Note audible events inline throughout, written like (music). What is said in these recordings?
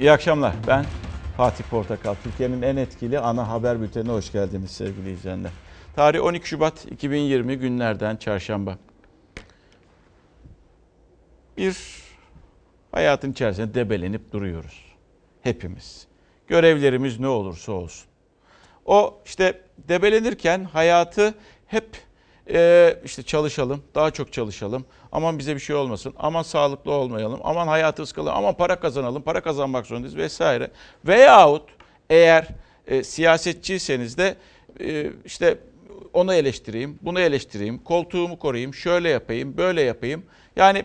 İyi akşamlar. Ben Fatih Portakal. Türkiye'nin en etkili ana haber bültenine hoş geldiniz sevgili izleyenler. Tarih 12 Şubat 2020 günlerden çarşamba. Bir hayatın içerisinde debelenip duruyoruz. Hepimiz. Görevlerimiz ne olursa olsun. O işte debelenirken hayatı hep e, işte çalışalım, daha çok çalışalım. Aman bize bir şey olmasın, aman sağlıklı olmayalım, aman hayatı ıskalalım, aman para kazanalım, para kazanmak zorundayız vesaire. Veyahut eğer e, siyasetçiyseniz de e, işte onu eleştireyim, bunu eleştireyim, koltuğumu koruyayım, şöyle yapayım, böyle yapayım. Yani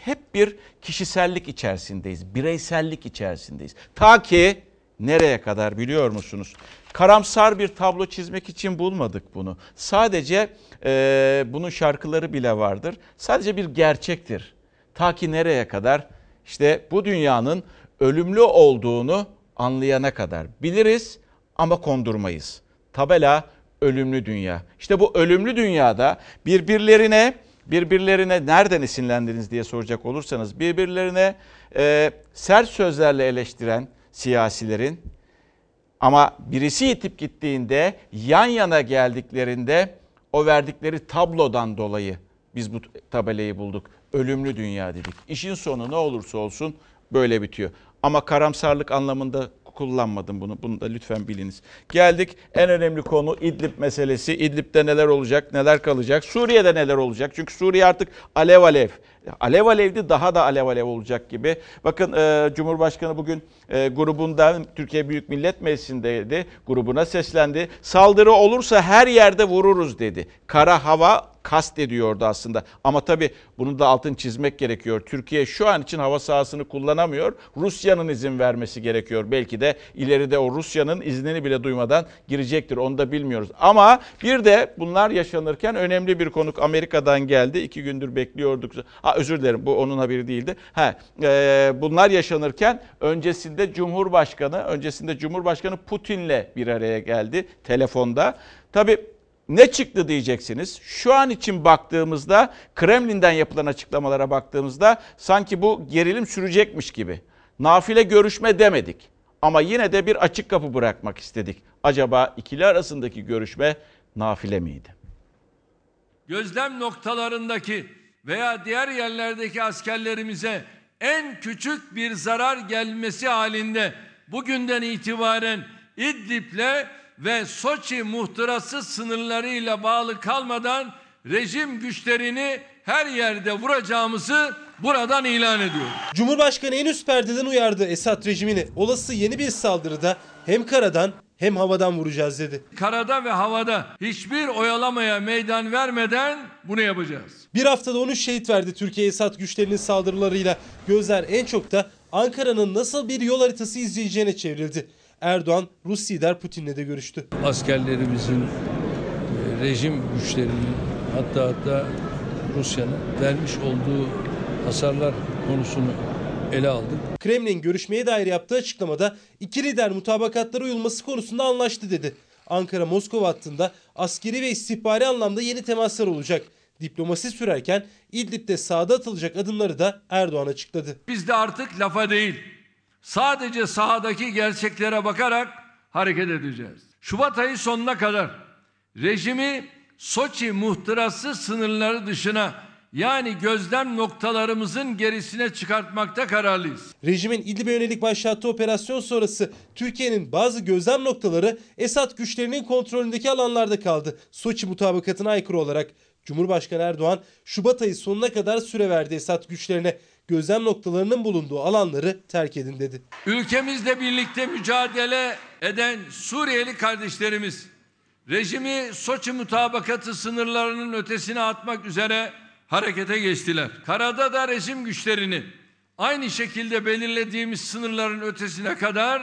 hep bir kişisellik içerisindeyiz, bireysellik içerisindeyiz. Ta ki nereye kadar biliyor musunuz? Karamsar bir tablo çizmek için bulmadık bunu. Sadece e, bunun şarkıları bile vardır. Sadece bir gerçektir. Ta ki nereye kadar? İşte bu dünyanın ölümlü olduğunu anlayana kadar biliriz ama kondurmayız. Tabela ölümlü dünya. İşte bu ölümlü dünyada birbirlerine birbirlerine nereden esinlendiniz diye soracak olursanız birbirlerine e, sert sözlerle eleştiren siyasilerin ama birisi yitip gittiğinde yan yana geldiklerinde o verdikleri tablodan dolayı biz bu tabelayı bulduk. Ölümlü dünya dedik. İşin sonu ne olursa olsun böyle bitiyor. Ama karamsarlık anlamında kullanmadım bunu. Bunu da lütfen biliniz. Geldik en önemli konu İdlib meselesi. İdlib'de neler olacak, neler kalacak? Suriye'de neler olacak? Çünkü Suriye artık alev alev. Alev alevdi daha da alev alev olacak gibi. Bakın e, Cumhurbaşkanı bugün e, grubunda Türkiye Büyük Millet Meclisi'ndeydi. Grubuna seslendi. Saldırı olursa her yerde vururuz dedi. Kara hava kast ediyordu aslında. Ama tabii bunu da altın çizmek gerekiyor. Türkiye şu an için hava sahasını kullanamıyor. Rusya'nın izin vermesi gerekiyor. Belki de ileride o Rusya'nın iznini bile duymadan girecektir. Onu da bilmiyoruz. Ama bir de bunlar yaşanırken önemli bir konuk Amerika'dan geldi. İki gündür bekliyorduk. Ha, özür dilerim bu onun haberi değildi. Ha, e, bunlar yaşanırken öncesinde Cumhurbaşkanı, öncesinde Cumhurbaşkanı Putin'le bir araya geldi telefonda. Tabii ne çıktı diyeceksiniz. Şu an için baktığımızda Kremlin'den yapılan açıklamalara baktığımızda sanki bu gerilim sürecekmiş gibi. Nafile görüşme demedik. Ama yine de bir açık kapı bırakmak istedik. Acaba ikili arasındaki görüşme nafile miydi? Gözlem noktalarındaki veya diğer yerlerdeki askerlerimize en küçük bir zarar gelmesi halinde bugünden itibaren İdlib'le ve Soçi muhtırası sınırlarıyla bağlı kalmadan rejim güçlerini her yerde vuracağımızı buradan ilan ediyorum. Cumhurbaşkanı en üst perdeden uyardı Esad rejimini. Olası yeni bir saldırıda hem karadan hem havadan vuracağız dedi. Karada ve havada hiçbir oyalamaya meydan vermeden bunu yapacağız. Bir haftada 13 şehit verdi Türkiye Esad güçlerinin saldırılarıyla. Gözler en çok da Ankara'nın nasıl bir yol haritası izleyeceğine çevrildi. Erdoğan Rus lider Putin'le de görüştü. askerlerimizin, e, rejim güçlerinin hatta hatta Rusya'nın vermiş olduğu hasarlar konusunu ele aldık. Kremlin görüşmeye dair yaptığı açıklamada iki lider mutabakatlara uyulması konusunda anlaştı dedi. Ankara-Moskova hattında askeri ve istihbari anlamda yeni temaslar olacak. Diplomasi sürerken İdlib'de sahada atılacak adımları da Erdoğan açıkladı. Biz de artık lafa değil, sadece sahadaki gerçeklere bakarak hareket edeceğiz. Şubat ayı sonuna kadar rejimi Soçi muhtırası sınırları dışına yani gözlem noktalarımızın gerisine çıkartmakta kararlıyız. Rejimin İdlib'e yönelik başlattığı operasyon sonrası Türkiye'nin bazı gözlem noktaları Esad güçlerinin kontrolündeki alanlarda kaldı. Soçi mutabakatına aykırı olarak Cumhurbaşkanı Erdoğan Şubat ayı sonuna kadar süre verdi Esad güçlerine. Gözlem noktalarının bulunduğu alanları terk edin dedi. Ülkemizle birlikte mücadele eden Suriyeli kardeşlerimiz rejimi Soçi mutabakatı sınırlarının ötesine atmak üzere harekete geçtiler. Karada da rejim güçlerini aynı şekilde belirlediğimiz sınırların ötesine kadar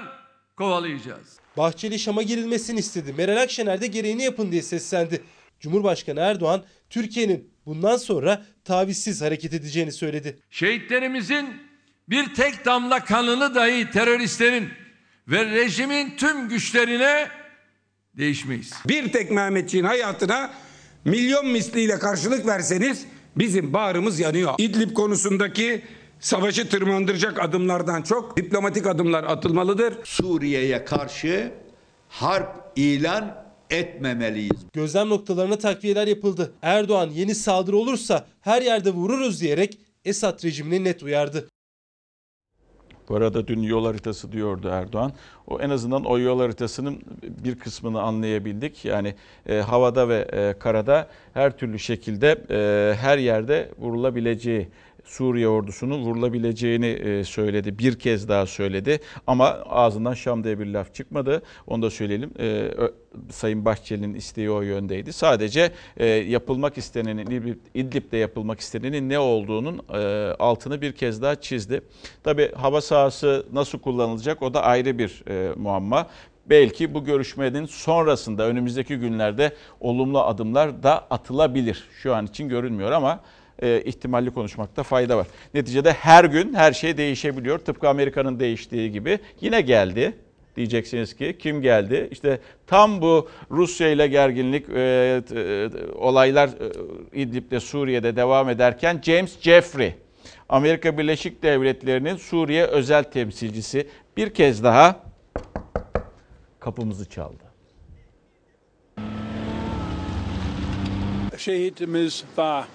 kovalayacağız. Bahçeli Şam'a girilmesini istedi. Meral Akşener de gereğini yapın diye seslendi. Cumhurbaşkanı Erdoğan Türkiye'nin bundan sonra tavizsiz hareket edeceğini söyledi. Şehitlerimizin bir tek damla kanını dahi teröristlerin ve rejimin tüm güçlerine değişmeyiz. Bir tek Mehmetçiğin hayatına milyon misliyle karşılık verseniz bizim bağrımız yanıyor. İdlib konusundaki savaşı tırmandıracak adımlardan çok diplomatik adımlar atılmalıdır. Suriye'ye karşı harp ilan etmemeliyiz. Gözlem noktalarına takviyeler yapıldı. Erdoğan yeni saldırı olursa her yerde vururuz diyerek Esad rejimini net uyardı. Bu arada dün yol haritası diyordu Erdoğan. O en azından o yol haritasının bir kısmını anlayabildik. Yani e, havada ve e, karada her türlü şekilde e, her yerde vurulabileceği Suriye ordusunun vurulabileceğini e, söyledi. Bir kez daha söyledi. Ama ağzından Şam diye bir laf çıkmadı. Onu da söyleyelim. E, Sayın Bahçeli'nin isteği o yöndeydi. Sadece e, yapılmak istenenin, İdlib- İdlib'de yapılmak istenenin ne olduğunun altını bir kez daha çizdi. Tabii hava sahası nasıl kullanılacak o da ayrı bir muamma. Belki bu görüşmenin sonrasında önümüzdeki günlerde olumlu adımlar da atılabilir. Şu an için görünmüyor ama e, ihtimalli konuşmakta fayda var. Neticede her gün her şey değişebiliyor. Tıpkı Amerika'nın değiştiği gibi yine geldi. Diyeceksiniz ki kim geldi? İşte tam bu Rusya ile gerginlik e, e, olaylar e, İdlib'de Suriye'de devam ederken James Jeffrey Amerika Birleşik Devletleri'nin Suriye özel temsilcisi bir kez daha kapımızı çaldı. şehitimiz var.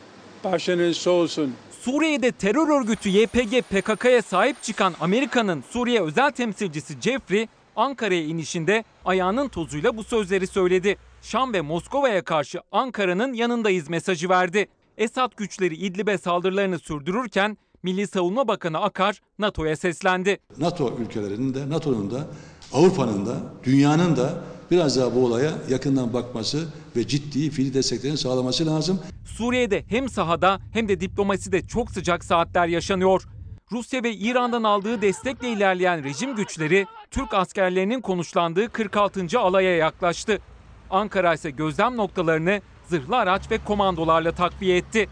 Başınız sağ olsun. Suriye'de terör örgütü YPG PKK'ya sahip çıkan Amerika'nın Suriye özel temsilcisi Jeffrey Ankara'ya inişinde ayağının tozuyla bu sözleri söyledi. Şam ve Moskova'ya karşı Ankara'nın yanındayız mesajı verdi. Esad güçleri İdlib'e saldırılarını sürdürürken Milli Savunma Bakanı Akar NATO'ya seslendi. NATO ülkelerinin de NATO'nun da Avrupa'nın da dünyanın da biraz daha bu olaya yakından bakması ve ciddi fiili desteklerini sağlaması lazım. Suriye'de hem sahada hem de diplomaside çok sıcak saatler yaşanıyor. Rusya ve İran'dan aldığı destekle ilerleyen rejim güçleri Türk askerlerinin konuşlandığı 46. alaya yaklaştı. Ankara ise gözlem noktalarını zırhlı araç ve komandolarla takviye etti.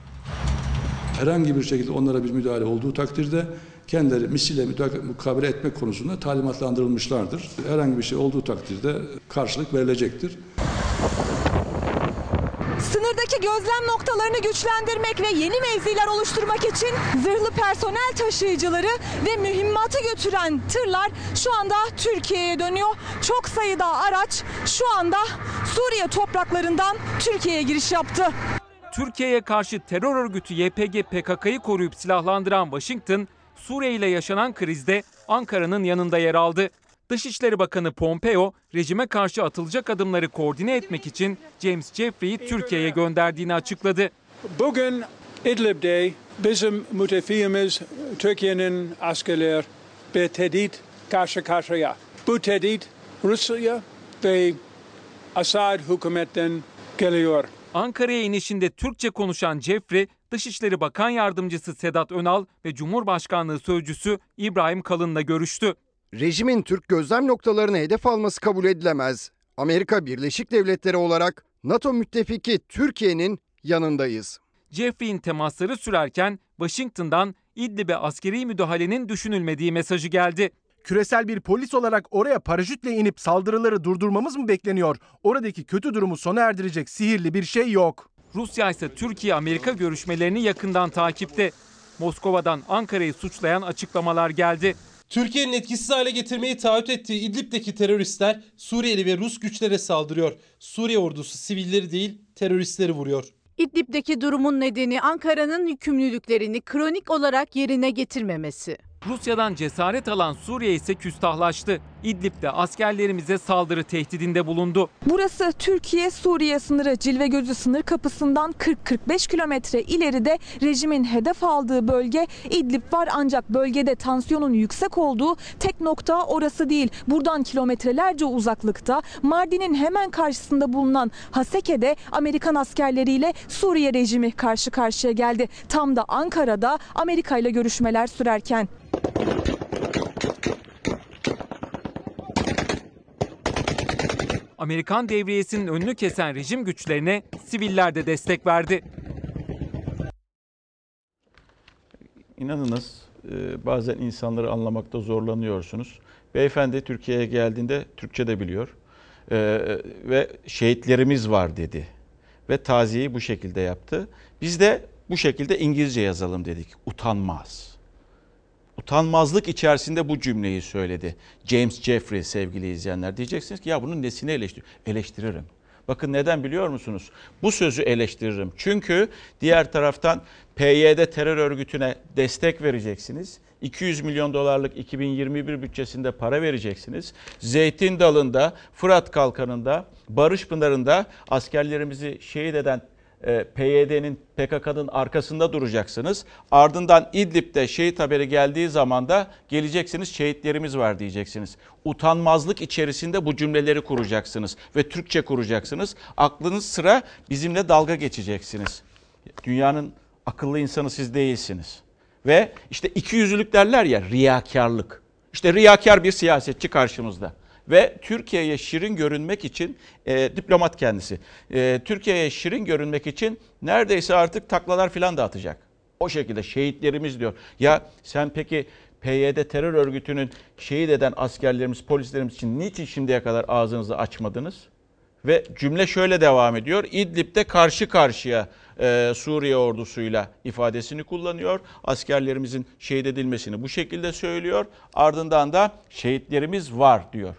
Herhangi bir şekilde onlara bir müdahale olduğu takdirde kendileri misille mukabele etmek konusunda talimatlandırılmışlardır. Herhangi bir şey olduğu takdirde karşılık verilecektir. Sınırdaki gözlem noktalarını güçlendirmek ve yeni mevziler oluşturmak için zırhlı personel taşıyıcıları ve mühimmatı götüren tırlar şu anda Türkiye'ye dönüyor. Çok sayıda araç şu anda Suriye topraklarından Türkiye'ye giriş yaptı. Türkiye'ye karşı terör örgütü YPG PKK'yı koruyup silahlandıran Washington, Suriye ile yaşanan krizde Ankara'nın yanında yer aldı. Dışişleri Bakanı Pompeo, rejime karşı atılacak adımları koordine etmek için James Jeffrey'i Türkiye'ye gönderdiğini açıkladı. Bugün İdlib'de bizim müttefiğimiz Türkiye'nin askerler bir tehdit karşı karşıya. Bu tehdit Rusya ve Assad hükümetten geliyor. Ankara'ya inişinde Türkçe konuşan Jeffrey, Dışişleri Bakan Yardımcısı Sedat Önal ve Cumhurbaşkanlığı Sözcüsü İbrahim Kalın'la görüştü. Rejimin Türk gözlem noktalarını hedef alması kabul edilemez. Amerika Birleşik Devletleri olarak NATO müttefiki Türkiye'nin yanındayız. Jeffrey'in temasları sürerken Washington'dan İdlib'e askeri müdahalenin düşünülmediği mesajı geldi. Küresel bir polis olarak oraya paraşütle inip saldırıları durdurmamız mı bekleniyor? Oradaki kötü durumu sona erdirecek sihirli bir şey yok. Rusya ise Türkiye-Amerika görüşmelerini yakından takipte. Moskova'dan Ankara'yı suçlayan açıklamalar geldi. Türkiye'nin etkisiz hale getirmeyi taahhüt ettiği İdlib'deki teröristler Suriyeli ve Rus güçlere saldırıyor. Suriye ordusu sivilleri değil teröristleri vuruyor. İdlib'deki durumun nedeni Ankara'nın yükümlülüklerini kronik olarak yerine getirmemesi. Rusya'dan cesaret alan Suriye ise küstahlaştı. İdlib'de askerlerimize saldırı tehdidinde bulundu. Burası Türkiye-Suriye sınırı Cilve Gözü sınır kapısından 40-45 kilometre ileride rejimin hedef aldığı bölge İdlib var ancak bölgede tansiyonun yüksek olduğu tek nokta orası değil. Buradan kilometrelerce uzaklıkta Mardin'in hemen karşısında bulunan Haseke'de Amerikan askerleriyle Suriye rejimi karşı karşıya geldi. Tam da Ankara'da Amerika ile görüşmeler sürerken. Amerikan devriyesinin önünü kesen rejim güçlerine siviller de destek verdi. İnanınız e, bazen insanları anlamakta zorlanıyorsunuz. Beyefendi Türkiye'ye geldiğinde Türkçe de biliyor E, ve şehitlerimiz var dedi ve taziyeyi bu şekilde yaptı. Biz de bu şekilde İngilizce yazalım dedik. Utanmaz. Utanmazlık içerisinde bu cümleyi söyledi. James Jeffrey sevgili izleyenler. Diyeceksiniz ki ya bunun nesini eleştiriyor? Eleştiririm. Bakın neden biliyor musunuz? Bu sözü eleştiririm. Çünkü diğer taraftan PYD terör örgütüne destek vereceksiniz. 200 milyon dolarlık 2021 bütçesinde para vereceksiniz. Zeytin Dalı'nda, Fırat Kalkanı'nda, Barış Pınarı'nda askerlerimizi şehit eden PYD'nin PKK'nın arkasında duracaksınız. Ardından İdlib'de şehit haberi geldiği zaman da geleceksiniz şehitlerimiz var diyeceksiniz. Utanmazlık içerisinde bu cümleleri kuracaksınız ve Türkçe kuracaksınız. Aklınız sıra bizimle dalga geçeceksiniz. Dünyanın akıllı insanı siz değilsiniz. Ve işte iki yüzlülük derler ya riyakarlık. İşte riyakar bir siyasetçi karşımızda. Ve Türkiye'ye şirin görünmek için e, diplomat kendisi. E, Türkiye'ye şirin görünmek için neredeyse artık taklalar filan da atacak. O şekilde şehitlerimiz diyor. Ya sen peki PYD terör örgütünün şehit eden askerlerimiz, polislerimiz için niçin şimdiye kadar ağzınızı açmadınız? Ve cümle şöyle devam ediyor. İdlib'de karşı karşıya e, Suriye ordusuyla ifadesini kullanıyor. Askerlerimizin şehit edilmesini bu şekilde söylüyor. Ardından da şehitlerimiz var diyor.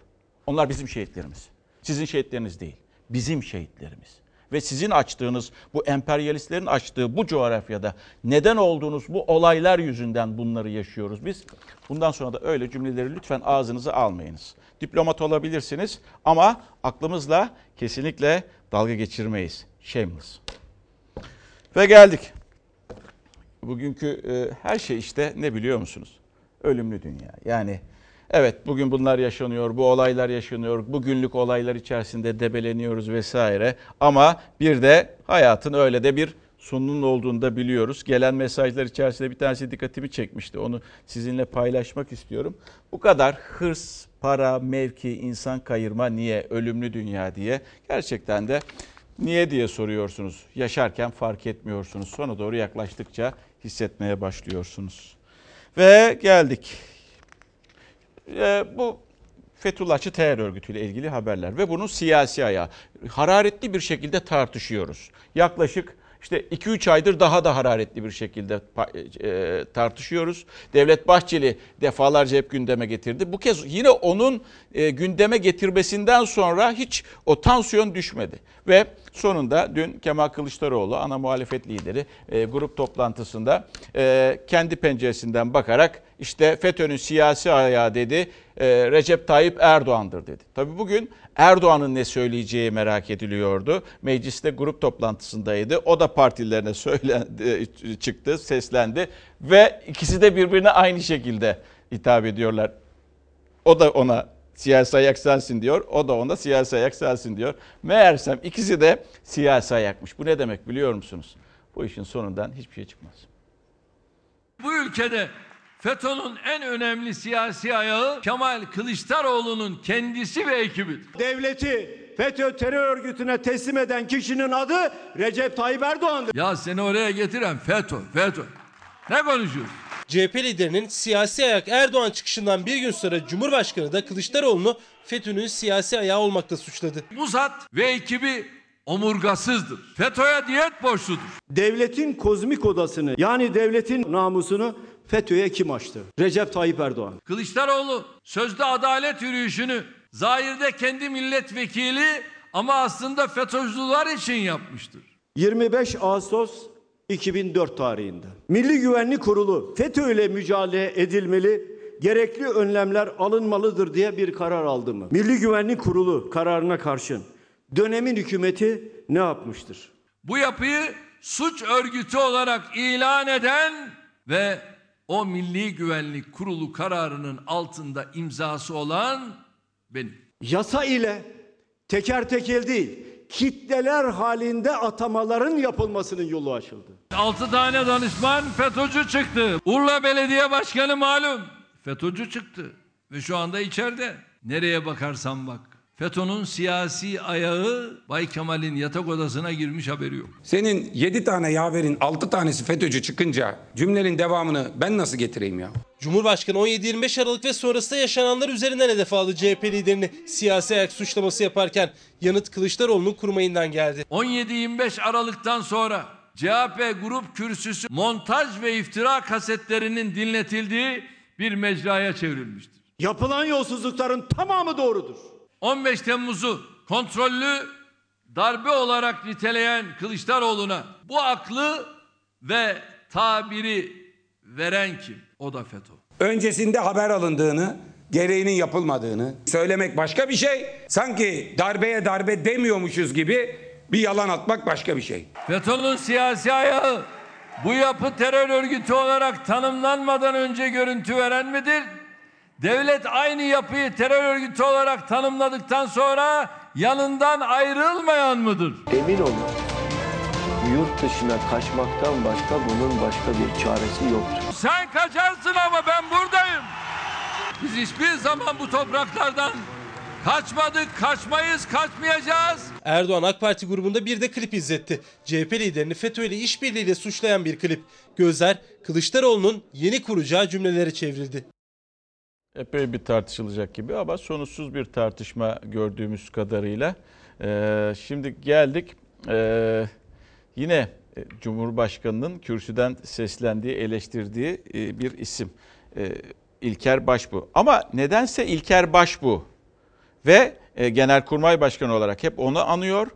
Onlar bizim şehitlerimiz. Sizin şehitleriniz değil. Bizim şehitlerimiz. Ve sizin açtığınız bu emperyalistlerin açtığı bu coğrafyada neden olduğunuz bu olaylar yüzünden bunları yaşıyoruz biz. Bundan sonra da öyle cümleleri lütfen ağzınıza almayınız. Diplomat olabilirsiniz ama aklımızla kesinlikle dalga geçirmeyiz. Shameless. Ve geldik. Bugünkü e, her şey işte ne biliyor musunuz? Ölümlü dünya. Yani evet bugün bunlar yaşanıyor, bu olaylar yaşanıyor, bugünlük olaylar içerisinde debeleniyoruz vesaire. Ama bir de hayatın öyle de bir sonunun olduğunu da biliyoruz. Gelen mesajlar içerisinde bir tanesi dikkatimi çekmişti. Onu sizinle paylaşmak istiyorum. Bu kadar hırs, para, mevki, insan kayırma niye, ölümlü dünya diye gerçekten de niye diye soruyorsunuz. Yaşarken fark etmiyorsunuz. Sona doğru yaklaştıkça hissetmeye başlıyorsunuz. Ve geldik. Ee, bu Fethullahçı terör örgütüyle ilgili haberler ve bunun siyasi ayağı. Hararetli bir şekilde tartışıyoruz. Yaklaşık işte 2-3 aydır daha da hararetli bir şekilde e, tartışıyoruz. Devlet Bahçeli defalarca hep gündeme getirdi. Bu kez yine onun e, gündeme getirmesinden sonra hiç o tansiyon düşmedi. Ve sonunda dün Kemal Kılıçdaroğlu ana muhalefet lideri e, grup toplantısında kendi penceresinden bakarak işte FETÖ'nün siyasi ayağı dedi Recep Tayyip Erdoğan'dır dedi. Tabi bugün Erdoğan'ın ne söyleyeceği merak ediliyordu. Mecliste grup toplantısındaydı. O da partilerine söylendi, (laughs) çıktı, seslendi ve ikisi de birbirine aynı şekilde hitap ediyorlar. O da ona siyasi ayak sensin diyor. O da ona siyasi ayak sensin diyor. Meğersem ikisi de siyasi ayakmış. Bu ne demek biliyor musunuz? Bu işin sonundan hiçbir şey çıkmaz. Bu ülkede FETÖ'nün en önemli siyasi ayağı Kemal Kılıçdaroğlu'nun kendisi ve ekibidir. Devleti FETÖ terör örgütüne teslim eden kişinin adı Recep Tayyip Erdoğan'dır. Ya seni oraya getiren FETÖ, FETÖ. Ne konuşuyorsun? CHP liderinin siyasi ayak Erdoğan çıkışından bir gün sonra Cumhurbaşkanı da Kılıçdaroğlu'nu FETÖ'nün siyasi ayağı olmakla suçladı. Musat ve ekibi omurgasızdır. FETÖ'ye diyet borçludur. Devletin kozmik odasını yani devletin namusunu FETÖ'ye kim açtı? Recep Tayyip Erdoğan. Kılıçdaroğlu sözde adalet yürüyüşünü zahirde kendi milletvekili ama aslında FETÖ'cüler için yapmıştır. 25 Ağustos 2004 tarihinde Milli Güvenlik Kurulu FETÖ ile mücadele edilmeli, gerekli önlemler alınmalıdır diye bir karar aldı mı? Milli Güvenlik Kurulu kararına karşın dönemin hükümeti ne yapmıştır? Bu yapıyı suç örgütü olarak ilan eden ve o Milli Güvenlik Kurulu kararının altında imzası olan benim. Yasa ile teker tekel değil, kitleler halinde atamaların yapılmasının yolu açıldı. 6 tane danışman FETÖ'cü çıktı. Urla Belediye Başkanı malum FETÖ'cü çıktı ve şu anda içeride. Nereye bakarsan bak. FETÖ'nün siyasi ayağı Bay Kemal'in yatak odasına girmiş haberi yok. Senin 7 tane yaverin 6 tanesi FETÖ'cü çıkınca cümlenin devamını ben nasıl getireyim ya? Cumhurbaşkanı 17-25 Aralık ve sonrasında yaşananlar üzerinden hedef aldı CHP liderini siyasi ayak suçlaması yaparken yanıt Kılıçdaroğlu'nun kurmayından geldi. 17-25 Aralık'tan sonra CHP grup kürsüsü montaj ve iftira kasetlerinin dinletildiği bir mecraya çevrilmiştir. Yapılan yolsuzlukların tamamı doğrudur. 15 Temmuz'u kontrollü darbe olarak niteleyen Kılıçdaroğlu'na bu aklı ve tabiri veren kim? O da FETÖ. Öncesinde haber alındığını, gereğinin yapılmadığını söylemek başka bir şey. Sanki darbeye darbe demiyormuşuz gibi bir yalan atmak başka bir şey. FETÖ'nün siyasi ayağı bu yapı terör örgütü olarak tanımlanmadan önce görüntü veren midir? Devlet aynı yapıyı terör örgütü olarak tanımladıktan sonra yanından ayrılmayan mıdır? Emin olun yurt dışına kaçmaktan başka bunun başka bir çaresi yoktur. Sen kaçarsın ama ben buradayım. Biz hiçbir zaman bu topraklardan kaçmadık, kaçmayız, kaçmayacağız. Erdoğan AK Parti grubunda bir de klip izletti. CHP liderini FETÖ ile işbirliğiyle suçlayan bir klip. Gözler Kılıçdaroğlu'nun yeni kuracağı cümlelere çevrildi. Epey bir tartışılacak gibi ama sonuçsuz bir tartışma gördüğümüz kadarıyla. Ee, şimdi geldik ee, yine e, Cumhurbaşkanı'nın kürsüden seslendiği, eleştirdiği e, bir isim. E, İlker Başbuğ. Ama nedense İlker Başbuğ ve e, Genelkurmay Başkanı olarak hep onu anıyor.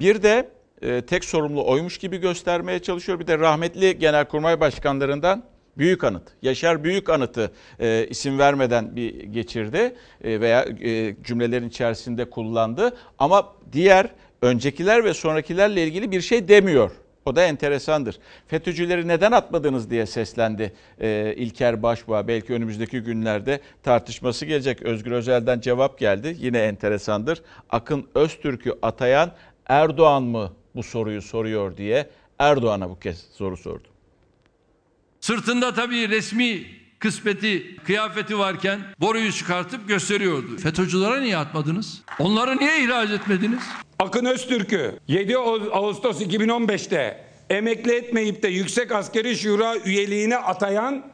Bir de e, tek sorumlu oymuş gibi göstermeye çalışıyor. Bir de rahmetli Genelkurmay Başkanlarından Büyük Anıt, Yaşar Büyük Anıt'ı e, isim vermeden bir geçirdi e, veya e, cümlelerin içerisinde kullandı. Ama diğer öncekiler ve sonrakilerle ilgili bir şey demiyor. O da enteresandır. FETÖ'cüleri neden atmadınız diye seslendi e, İlker Başbuğ'a. Belki önümüzdeki günlerde tartışması gelecek. Özgür Özel'den cevap geldi. Yine enteresandır. Akın Öztürk'ü atayan Erdoğan mı bu soruyu soruyor diye Erdoğan'a bu kez soru sordu. Sırtında tabii resmi kısmeti, kıyafeti varken boruyu çıkartıp gösteriyordu. FETÖ'cülere niye atmadınız? Onları niye ihraç etmediniz? Akın Öztürk'ü 7 Ağustos 2015'te emekli etmeyip de Yüksek Askeri Şura üyeliğine atayan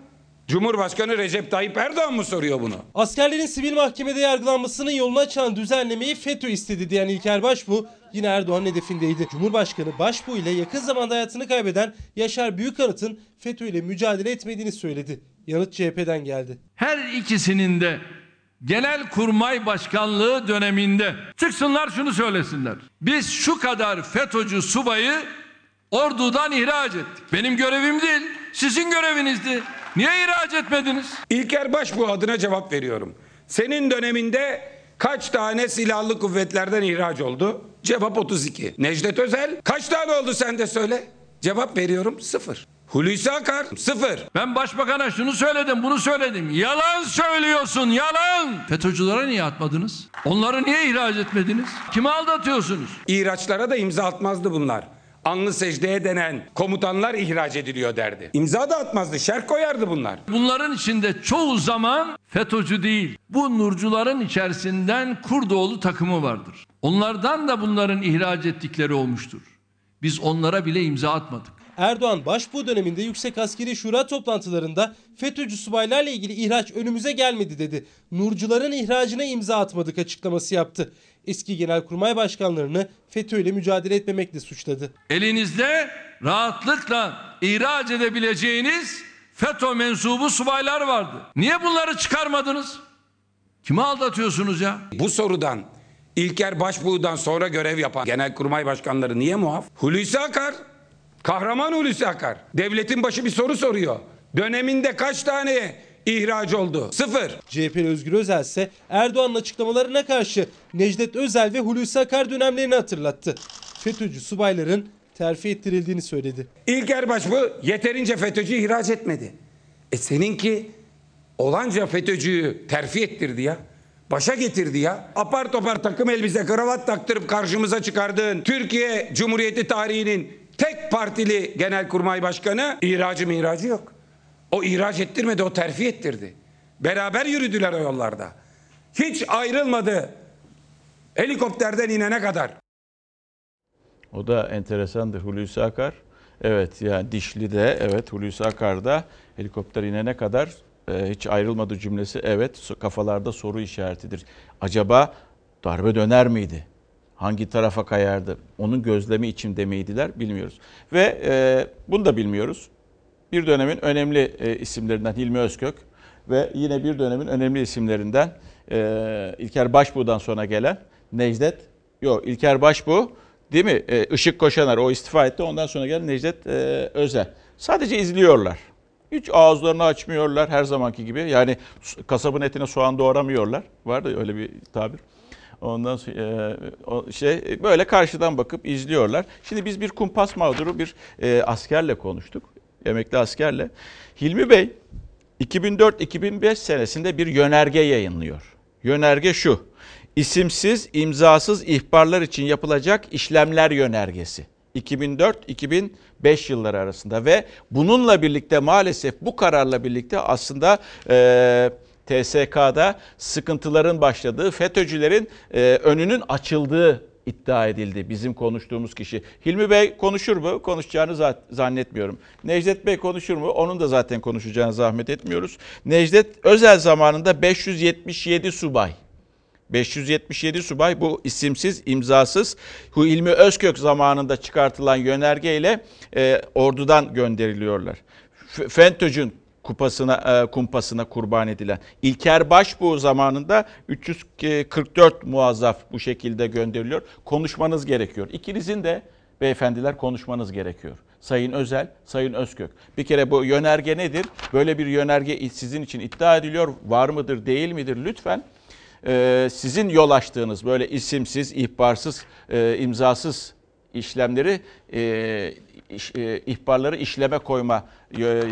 Cumhurbaşkanı Recep Tayyip Erdoğan mı soruyor bunu? Askerlerin sivil mahkemede yargılanmasının yolunu açan düzenlemeyi FETÖ istedi diyen İlker Başbuğ yine Erdoğan'ın hedefindeydi. Cumhurbaşkanı Başbuğ ile yakın zamanda hayatını kaybeden Yaşar Büyükanıt'ın FETÖ ile mücadele etmediğini söyledi. Yanıt CHP'den geldi. Her ikisinin de genel kurmay başkanlığı döneminde çıksınlar şunu söylesinler. Biz şu kadar FETÖ'cü subayı ordudan ihraç ettik. Benim görevim değil, sizin görevinizdi. Niye ihraç etmediniz? İlker Başbuğ adına cevap veriyorum. Senin döneminde kaç tane silahlı kuvvetlerden ihraç oldu? Cevap 32. Necdet Özel kaç tane oldu sen de söyle? Cevap veriyorum sıfır. Hulusi Akar sıfır. Ben başbakana şunu söyledim, bunu söyledim. Yalan söylüyorsun, yalan. FETÖ'cülere niye atmadınız? Onları niye ihraç etmediniz? Kimi aldatıyorsunuz? İhraçlara da imza atmazdı bunlar. Anlı secdeye denen komutanlar ihraç ediliyor derdi. İmza da atmazdı, şerh koyardı bunlar. Bunların içinde çoğu zaman FETÖ'cü değil. Bu nurcuların içerisinden Kurdoğlu takımı vardır. Onlardan da bunların ihraç ettikleri olmuştur. Biz onlara bile imza atmadık. Erdoğan Başbuğ döneminde Yüksek Askeri Şura toplantılarında FETÖ'cü subaylarla ilgili ihraç önümüze gelmedi dedi. Nurcuların ihracına imza atmadık açıklaması yaptı. Eski genelkurmay başkanlarını FETÖ ile mücadele etmemekle suçladı. Elinizde rahatlıkla ihraç edebileceğiniz FETÖ mensubu subaylar vardı. Niye bunları çıkarmadınız? Kimi aldatıyorsunuz ya? Bu sorudan İlker Başbuğ'dan sonra görev yapan genelkurmay başkanları niye muaf? Hulusi Akar, kahraman Hulusi Akar. Devletin başı bir soru soruyor. Döneminde kaç tane ihraç oldu? Sıfır. CHP'li Özgür Özel ise Erdoğan'ın açıklamalarına karşı Necdet Özel ve Hulusi Akar dönemlerini hatırlattı. FETÖ'cü subayların terfi ettirildiğini söyledi. İlker Başbuğ yeterince FETÖ'cü ihraç etmedi. E seninki olanca FETÖ'cüyü terfi ettirdi ya. Başa getirdi ya. Apar topar takım elbise kravat taktırıp karşımıza çıkardığın Türkiye Cumhuriyeti tarihinin tek partili genelkurmay başkanı ihracı mihracı yok. O ihraç ettirmedi o terfi ettirdi. Beraber yürüdüler o yollarda. Hiç ayrılmadı. Helikopterden inene kadar. O da enteresandır Hulusi Akar. Evet yani Dişli'de evet Hulusi Akar'da helikopter inene kadar e, hiç ayrılmadı cümlesi evet kafalarda soru işaretidir. Acaba darbe döner miydi? Hangi tarafa kayardı? Onun gözlemi içinde miydiler bilmiyoruz. Ve e, bunu da bilmiyoruz. Bir dönemin önemli e, isimlerinden Hilmi Özkök ve yine bir dönemin önemli isimlerinden e, İlker Başbuğ'dan sonra gelen Necdet, yok İlker Başbuğ değil mi? E, Işık Koşaner o istifa etti ondan sonra gelen Necdet e, Özel. Sadece izliyorlar. Hiç ağızlarını açmıyorlar her zamanki gibi. Yani kasabın etine soğan doğramıyorlar. Var da öyle bir tabir. Ondan sonra e, şey böyle karşıdan bakıp izliyorlar. Şimdi biz bir kumpas mağduru bir e, askerle konuştuk. Emekli askerle. Hilmi Bey 2004-2005 senesinde bir yönerge yayınlıyor. Yönerge şu. İsimsiz, imzasız ihbarlar için yapılacak işlemler yönergesi. 2004-2005 yılları arasında ve bununla birlikte maalesef bu kararla birlikte aslında e, TSK'da sıkıntıların başladığı, FETÖ'cülerin e, önünün açıldığı iddia edildi bizim konuştuğumuz kişi. Hilmi Bey konuşur mu? Konuşacağını zannetmiyorum. Necdet Bey konuşur mu? Onun da zaten konuşacağını zahmet etmiyoruz. Necdet özel zamanında 577 subay 577 subay bu isimsiz, imzasız Hilmi Özkök zamanında çıkartılan yönergeyle e, ordudan gönderiliyorlar. FETÖ'cün kupasına e, kumpasına kurban edilen. İlker Başbuğ zamanında 344 muazzaf bu şekilde gönderiliyor. Konuşmanız gerekiyor. İkinizin de beyefendiler konuşmanız gerekiyor. Sayın Özel, Sayın Özkök. Bir kere bu yönerge nedir? Böyle bir yönerge sizin için iddia ediliyor. Var mıdır, değil midir? Lütfen e, sizin yol açtığınız böyle isimsiz, ihbarsız, e, imzasız işlemleri e, ihbarları işleme koyma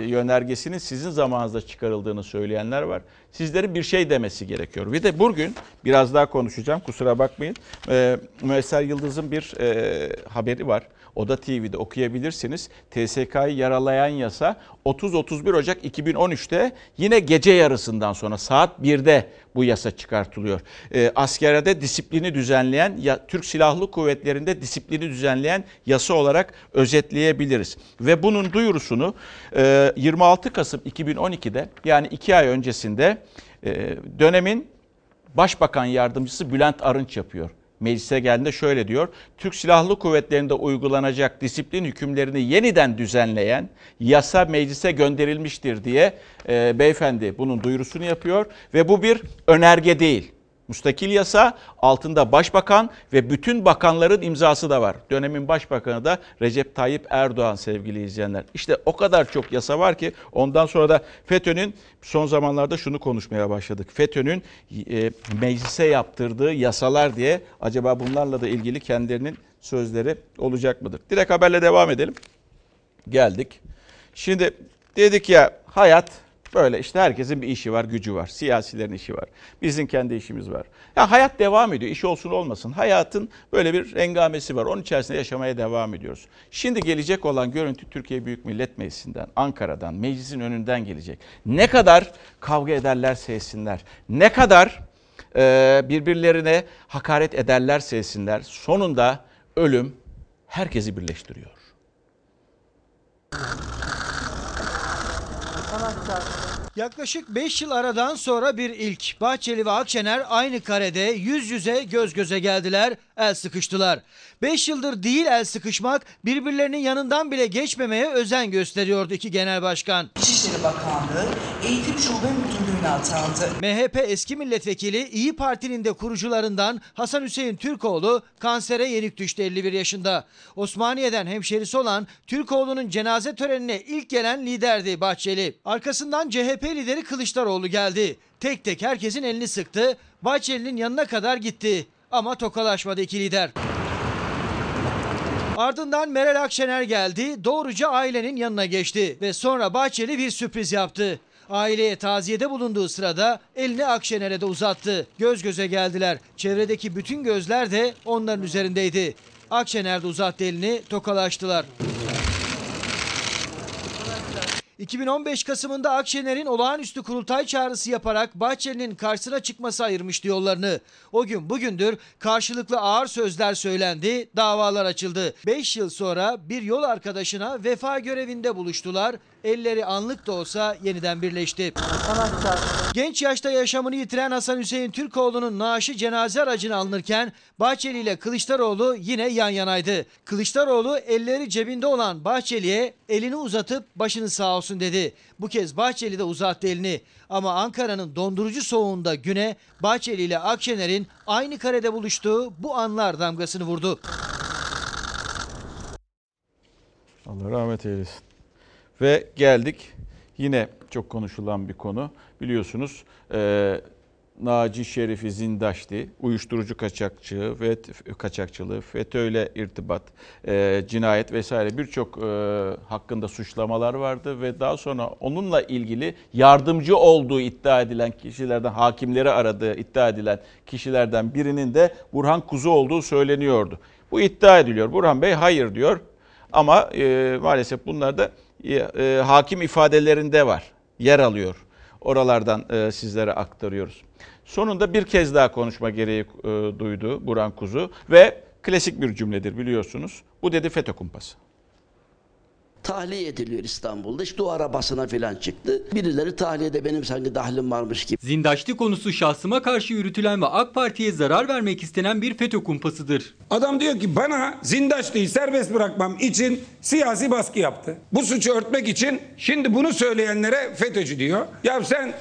yönergesinin sizin zamanınızda çıkarıldığını söyleyenler var. Sizlerin bir şey demesi gerekiyor. Bir de bugün biraz daha konuşacağım kusura bakmayın. E, Müesser Yıldız'ın bir e, haberi var. Oda TV'de okuyabilirsiniz. TSK'yı yaralayan yasa 30-31 Ocak 2013'te yine gece yarısından sonra saat 1'de bu yasa çıkartılıyor. E, askerde disiplini düzenleyen, ya, Türk Silahlı Kuvvetleri'nde disiplini düzenleyen yasa olarak özetleyebiliriz. Ve bunun duyurusunu e, 26 Kasım 2012'de yani 2 ay öncesinde e, dönemin Başbakan Yardımcısı Bülent Arınç yapıyor meclise geldiğinde şöyle diyor. Türk Silahlı Kuvvetleri'nde uygulanacak disiplin hükümlerini yeniden düzenleyen yasa meclise gönderilmiştir diye e, beyefendi bunun duyurusunu yapıyor ve bu bir önerge değil. Mustakil yasa altında başbakan ve bütün bakanların imzası da var. Dönemin başbakanı da Recep Tayyip Erdoğan sevgili izleyenler. İşte o kadar çok yasa var ki ondan sonra da FETÖ'nün son zamanlarda şunu konuşmaya başladık. FETÖ'nün e, meclise yaptırdığı yasalar diye acaba bunlarla da ilgili kendilerinin sözleri olacak mıdır? Direkt haberle devam edelim. Geldik. Şimdi dedik ya hayat Böyle işte herkesin bir işi var, gücü var. Siyasilerin işi var. Bizim kendi işimiz var. Ya hayat devam ediyor. İş olsun olmasın. Hayatın böyle bir engamesi var. Onun içerisinde yaşamaya devam ediyoruz. Şimdi gelecek olan görüntü Türkiye Büyük Millet Meclisi'nden, Ankara'dan, meclisin önünden gelecek. Ne kadar kavga ederlerse etsinler, ne kadar e, birbirlerine hakaret ederlerse etsinler, sonunda ölüm herkesi birleştiriyor. Yaklaşık 5 yıl aradan sonra bir ilk. Bahçeli ve Akşener aynı karede yüz yüze göz göze geldiler, el sıkıştılar. 5 yıldır değil el sıkışmak, birbirlerinin yanından bile geçmemeye özen gösteriyordu iki genel başkan. İçişleri Bakanlığı Eğitim Şube Müdürlüğü'ne atandı. MHP eski milletvekili İyi Parti'nin de kurucularından Hasan Hüseyin Türkoğlu kansere yenik düştü 51 yaşında. Osmaniye'den hemşerisi olan Türkoğlu'nun cenaze törenine ilk gelen liderdi Bahçeli. Arkasından CHP lideri Kılıçdaroğlu geldi. Tek tek herkesin elini sıktı. Bahçeli'nin yanına kadar gitti. Ama tokalaşmadı iki lider. Ardından Meral Akşener geldi, doğruca ailenin yanına geçti ve sonra Bahçeli bir sürpriz yaptı. Aileye taziyede bulunduğu sırada elini Akşener'e de uzattı. Göz göze geldiler. Çevredeki bütün gözler de onların üzerindeydi. Akşener de uzattı elini, tokalaştılar. 2015 Kasım'ında Akşener'in olağanüstü kurultay çağrısı yaparak Bahçeli'nin karşısına çıkması ayırmıştı yollarını. O gün bugündür karşılıklı ağır sözler söylendi, davalar açıldı. 5 yıl sonra bir yol arkadaşına vefa görevinde buluştular, elleri anlık da olsa yeniden birleşti. Genç yaşta yaşamını yitiren Hasan Hüseyin Türkoğlu'nun naaşı cenaze aracına alınırken Bahçeli ile Kılıçdaroğlu yine yan yanaydı. Kılıçdaroğlu elleri cebinde olan Bahçeli'ye elini uzatıp başını sağ olsun dedi. Bu kez Bahçeli de uzattı elini. Ama Ankara'nın dondurucu soğuğunda güne Bahçeli ile Akşener'in aynı karede buluştuğu bu anlar damgasını vurdu. Allah rahmet eylesin. Ve geldik yine çok konuşulan bir konu. Biliyorsunuz e, Naci Şerif'i Zindaşti, uyuşturucu kaçakçılığı ve kaçakçılığı, FETÖ'yle irtibat, e, cinayet vesaire birçok e, hakkında suçlamalar vardı ve daha sonra onunla ilgili yardımcı olduğu iddia edilen kişilerden, hakimleri aradığı iddia edilen kişilerden birinin de Burhan Kuzu olduğu söyleniyordu. Bu iddia ediliyor. Burhan Bey hayır diyor ama e, maalesef bunlar da e, hakim ifadelerinde var, yer alıyor. Oralardan e, sizlere aktarıyoruz. Sonunda bir kez daha konuşma gereği e, duydu Burhan Kuzu ve klasik bir cümledir biliyorsunuz. Bu dedi FETÖ kumpası. Tahliye ediliyor İstanbul'da. İşte o arabasına falan çıktı. Birileri tahliyede benim sanki dahlim varmış gibi. Zindaşlı konusu şahsıma karşı yürütülen ve AK Parti'ye zarar vermek istenen bir FETÖ kumpasıdır. Adam diyor ki bana Zindaşlı'yı serbest bırakmam için siyasi baskı yaptı. Bu suçu örtmek için şimdi bunu söyleyenlere FETÖ'cü diyor. Ya sen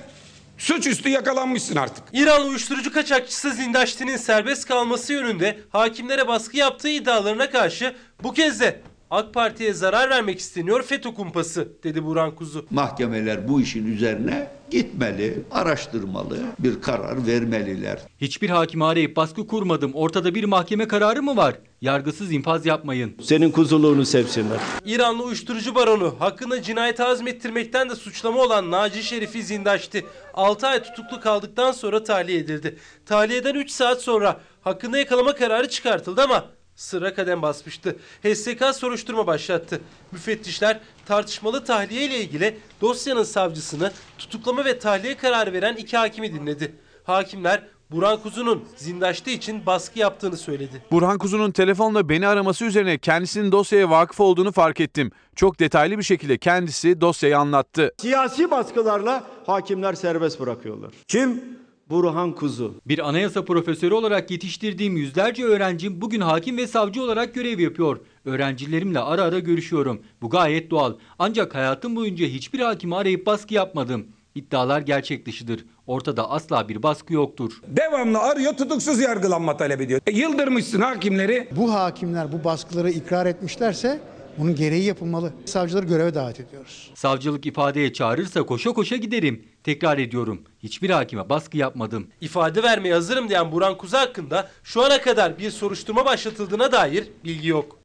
suçüstü yakalanmışsın artık. İran uyuşturucu kaçakçısı Zindaşti'nin serbest kalması yönünde hakimlere baskı yaptığı iddialarına karşı bu kez de AK Parti'ye zarar vermek isteniyor FETÖ kumpası dedi Burhan Kuzu. Mahkemeler bu işin üzerine gitmeli, araştırmalı, bir karar vermeliler. Hiçbir hakimi arayıp baskı kurmadım. Ortada bir mahkeme kararı mı var? Yargısız infaz yapmayın. Senin kuzuluğunu sevsinler. İranlı uyuşturucu baronu hakkında cinayet azmettirmekten de suçlama olan Naci Şerif'i zindaştı. 6 ay tutuklu kaldıktan sonra tahliye edildi. Tahliyeden 3 saat sonra hakkında yakalama kararı çıkartıldı ama sıra kadem basmıştı. HSK soruşturma başlattı. Müfettişler tartışmalı tahliye ile ilgili dosyanın savcısını tutuklama ve tahliye kararı veren iki hakimi dinledi. Hakimler Burhan Kuzu'nun zindaştığı için baskı yaptığını söyledi. Burhan Kuzu'nun telefonla beni araması üzerine kendisinin dosyaya vakıf olduğunu fark ettim. Çok detaylı bir şekilde kendisi dosyayı anlattı. Siyasi baskılarla hakimler serbest bırakıyorlar. Kim? Burhan Kuzu. Bir anayasa profesörü olarak yetiştirdiğim yüzlerce öğrencim bugün hakim ve savcı olarak görev yapıyor. Öğrencilerimle ara ara görüşüyorum. Bu gayet doğal. Ancak hayatım boyunca hiçbir hakimi arayıp baskı yapmadım. İddialar gerçek dışıdır. Ortada asla bir baskı yoktur. Devamlı arıyor tutuksuz yargılanma talep ediyor. E, yıldırmışsın hakimleri. Bu hakimler bu baskıları ikrar etmişlerse bunun gereği yapılmalı. Savcıları göreve davet ediyoruz. Savcılık ifadeye çağırırsa koşa koşa giderim. Tekrar ediyorum. Hiçbir hakime baskı yapmadım. İfade vermeye hazırım diyen Burhan Kuzu hakkında şu ana kadar bir soruşturma başlatıldığına dair bilgi yok.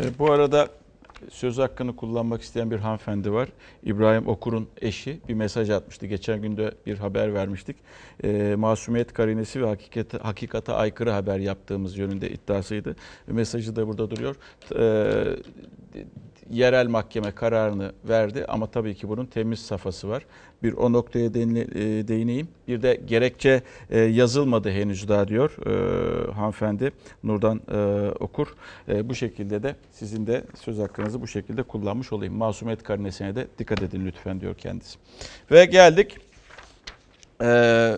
E, bu arada söz hakkını kullanmak isteyen bir hanımefendi var. İbrahim Okur'un eşi bir mesaj atmıştı. Geçen günde bir haber vermiştik. E, masumiyet karinesi ve hakikate, hakikate aykırı haber yaptığımız yönünde iddiasıydı. Mesajı da burada duruyor. E, yerel mahkeme kararını verdi ama tabii ki bunun temiz safhası var. Bir o noktaya değineyim. Bir de gerekçe yazılmadı henüz daha diyor e, hanımefendi Nurdan e, Okur. E, bu şekilde de sizin de söz hakkınızı bu şekilde kullanmış olayım. Masumiyet karinesine de dikkat edin lütfen diyor kendisi. Ve geldik. E,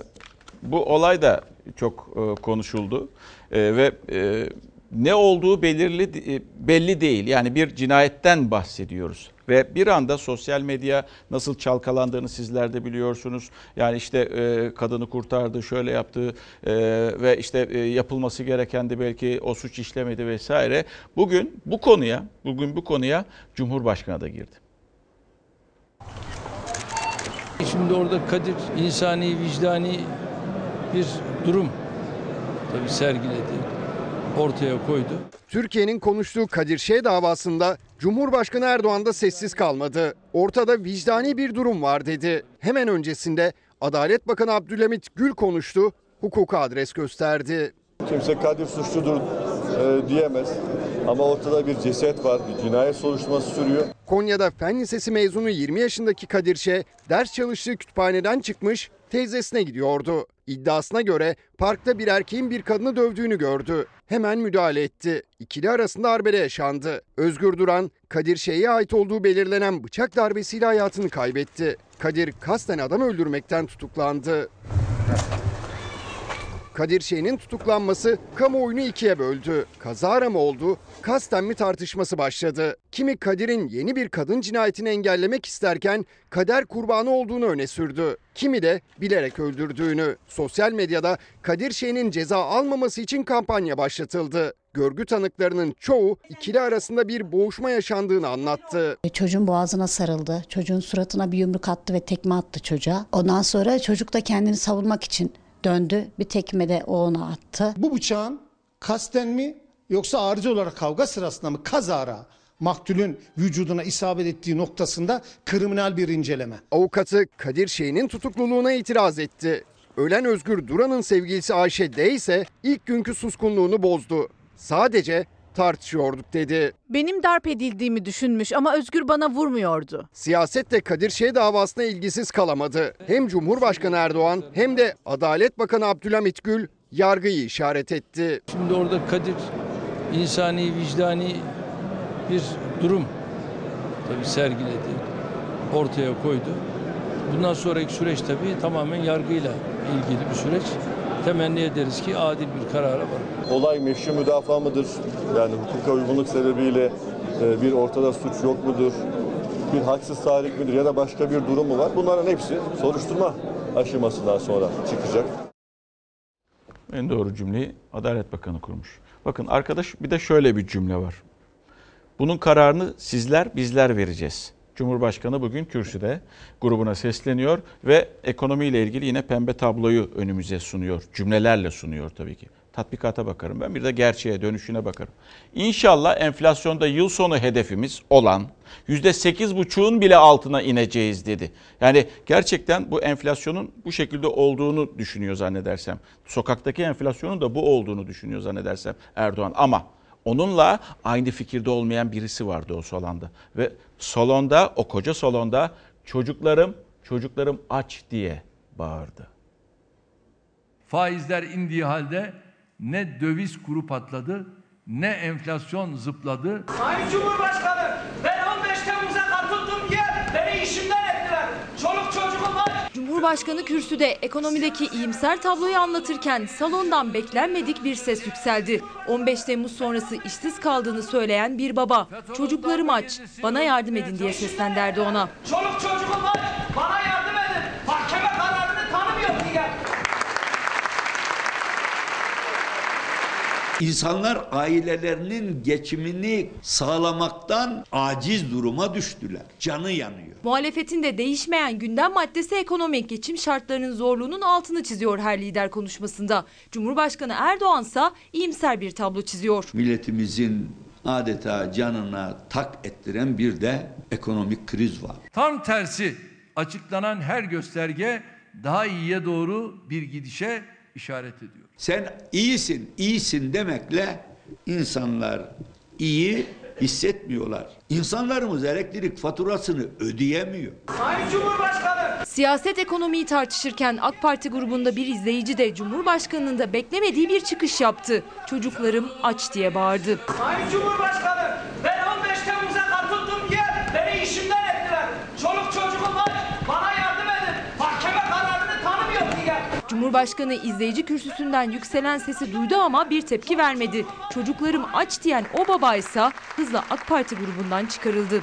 bu olay da çok e, konuşuldu e, ve e, ne olduğu belirli belli değil. Yani bir cinayetten bahsediyoruz. Ve bir anda sosyal medya nasıl çalkalandığını sizler de biliyorsunuz. Yani işte e, kadını kurtardı, şöyle yaptı e, ve işte e, yapılması gereken de belki o suç işlemedi vesaire. Bugün bu konuya, bugün bu konuya Cumhurbaşkanı da girdi. Şimdi orada Kadir insani, vicdani bir durum tabii sergiledi ortaya koydu. Türkiye'nin konuştuğu Kadir Şeh davasında Cumhurbaşkanı Erdoğan da sessiz kalmadı. Ortada vicdani bir durum var dedi. Hemen öncesinde Adalet Bakanı Abdülhamit Gül konuştu, hukuka adres gösterdi. Kimse Kadir suçludur e, diyemez. Ama ortada bir ceset var, bir cinayet soruşturması sürüyor. Konya'da Fen Lisesi mezunu 20 yaşındaki Kadir Şe ders çalıştığı kütüphaneden çıkmış teyzesine gidiyordu. İddiasına göre parkta bir erkeğin bir kadını dövdüğünü gördü. Hemen müdahale etti. İkili arasında arbede yaşandı. Özgür Duran, Kadir Şe'ye ait olduğu belirlenen bıçak darbesiyle hayatını kaybetti. Kadir kasten adam öldürmekten tutuklandı. Kadir Şen'in tutuklanması kamuoyunu ikiye böldü. Kazara mı oldu, kasten mi tartışması başladı. Kimi Kadir'in yeni bir kadın cinayetini engellemek isterken kader kurbanı olduğunu öne sürdü. Kimi de bilerek öldürdüğünü. Sosyal medyada Kadir Şen'in ceza almaması için kampanya başlatıldı. Görgü tanıklarının çoğu ikili arasında bir boğuşma yaşandığını anlattı. Çocuğun boğazına sarıldı. Çocuğun suratına bir yumruk attı ve tekme attı çocuğa. Ondan sonra çocuk da kendini savunmak için döndü. Bir tekme de o ona attı. Bu bıçağın kasten mi yoksa arıcı olarak kavga sırasında mı kazara maktulün vücuduna isabet ettiği noktasında kriminal bir inceleme. Avukatı Kadir Şehin'in tutukluluğuna itiraz etti. Ölen Özgür Duran'ın sevgilisi Ayşe D ise ilk günkü suskunluğunu bozdu. Sadece tartışıyorduk dedi. Benim darp edildiğimi düşünmüş ama Özgür bana vurmuyordu. Siyaset de Kadir Şeh davasına ilgisiz kalamadı. Hem Cumhurbaşkanı Erdoğan hem de Adalet Bakanı Abdülhamit Gül yargıyı işaret etti. Şimdi orada Kadir insani, vicdani bir durum tabii sergiledi, ortaya koydu. Bundan sonraki süreç tabii tamamen yargıyla ilgili bir süreç. Temenni ederiz ki adil bir karara varır. Olay meşru müdafaa mıdır? Yani hukuka uygunluk sebebiyle e, bir ortada suç yok mudur? Bir haksız tahrik midir ya da başka bir durum mu var? Bunların hepsi soruşturma aşamasından sonra çıkacak. En doğru cümleyi Adalet Bakanı kurmuş. Bakın arkadaş bir de şöyle bir cümle var. Bunun kararını sizler bizler vereceğiz. Cumhurbaşkanı bugün kürsüde grubuna sesleniyor ve ekonomiyle ilgili yine pembe tabloyu önümüze sunuyor. Cümlelerle sunuyor tabii ki. Tatbikata bakarım ben bir de gerçeğe dönüşüne bakarım. İnşallah enflasyonda yıl sonu hedefimiz olan %8,5'un bile altına ineceğiz dedi. Yani gerçekten bu enflasyonun bu şekilde olduğunu düşünüyor zannedersem. Sokaktaki enflasyonun da bu olduğunu düşünüyor zannedersem Erdoğan ama onunla aynı fikirde olmayan birisi vardı o salonda. Ve salonda, o koca salonda çocuklarım, çocuklarım aç diye bağırdı. Faizler indiği halde ne döviz kuru patladı ne enflasyon zıpladı. Sayın Cumhurbaşkanı ben 15 Temmuz'a katıldığım yer beni işimden ettiler. Çoluk çocuğum var. Cumhurbaşkanı kürsüde ekonomideki iyimser tabloyu anlatırken salondan beklenmedik bir ses yükseldi. 15 Temmuz sonrası işsiz kaldığını söyleyen bir baba. Çocuklarım aç, bana yardım edin diye seslendi Erdoğan'a. Çoluk çocuğum var. Bana yardım edin. Mahkeme kararını tanımıyor diye. İnsanlar ailelerinin geçimini sağlamaktan aciz duruma düştüler. Canı yanıyor. Muhalefetin de değişmeyen gündem maddesi ekonomik geçim şartlarının zorluğunun altını çiziyor her lider konuşmasında. Cumhurbaşkanı Erdoğan ise iyimser bir tablo çiziyor. Milletimizin adeta canına tak ettiren bir de ekonomik kriz var. Tam tersi açıklanan her gösterge daha iyiye doğru bir gidişe işaret ediyor. Sen iyisin, iyisin demekle insanlar iyi hissetmiyorlar. İnsanlarımız elektrik faturasını ödeyemiyor. Sayın Cumhurbaşkanı Siyaset ekonomiyi tartışırken AK Parti grubunda bir izleyici de Cumhurbaşkanı'nın da beklemediği bir çıkış yaptı. Çocuklarım aç diye bağırdı. Sayın Cumhurbaşkanı ben 15 Temmuz'a katıldığım yer beni işimden ettiler. Çoluk çocuğum var. Bana yardım edin. Mahkeme kararını tanımıyor diye. Cumhurbaşkanı izleyici kürsüsünden yükselen sesi duydu ama bir tepki vermedi. Çocuklarım aç diyen o babaysa hızla AK Parti grubundan çıkarıldı.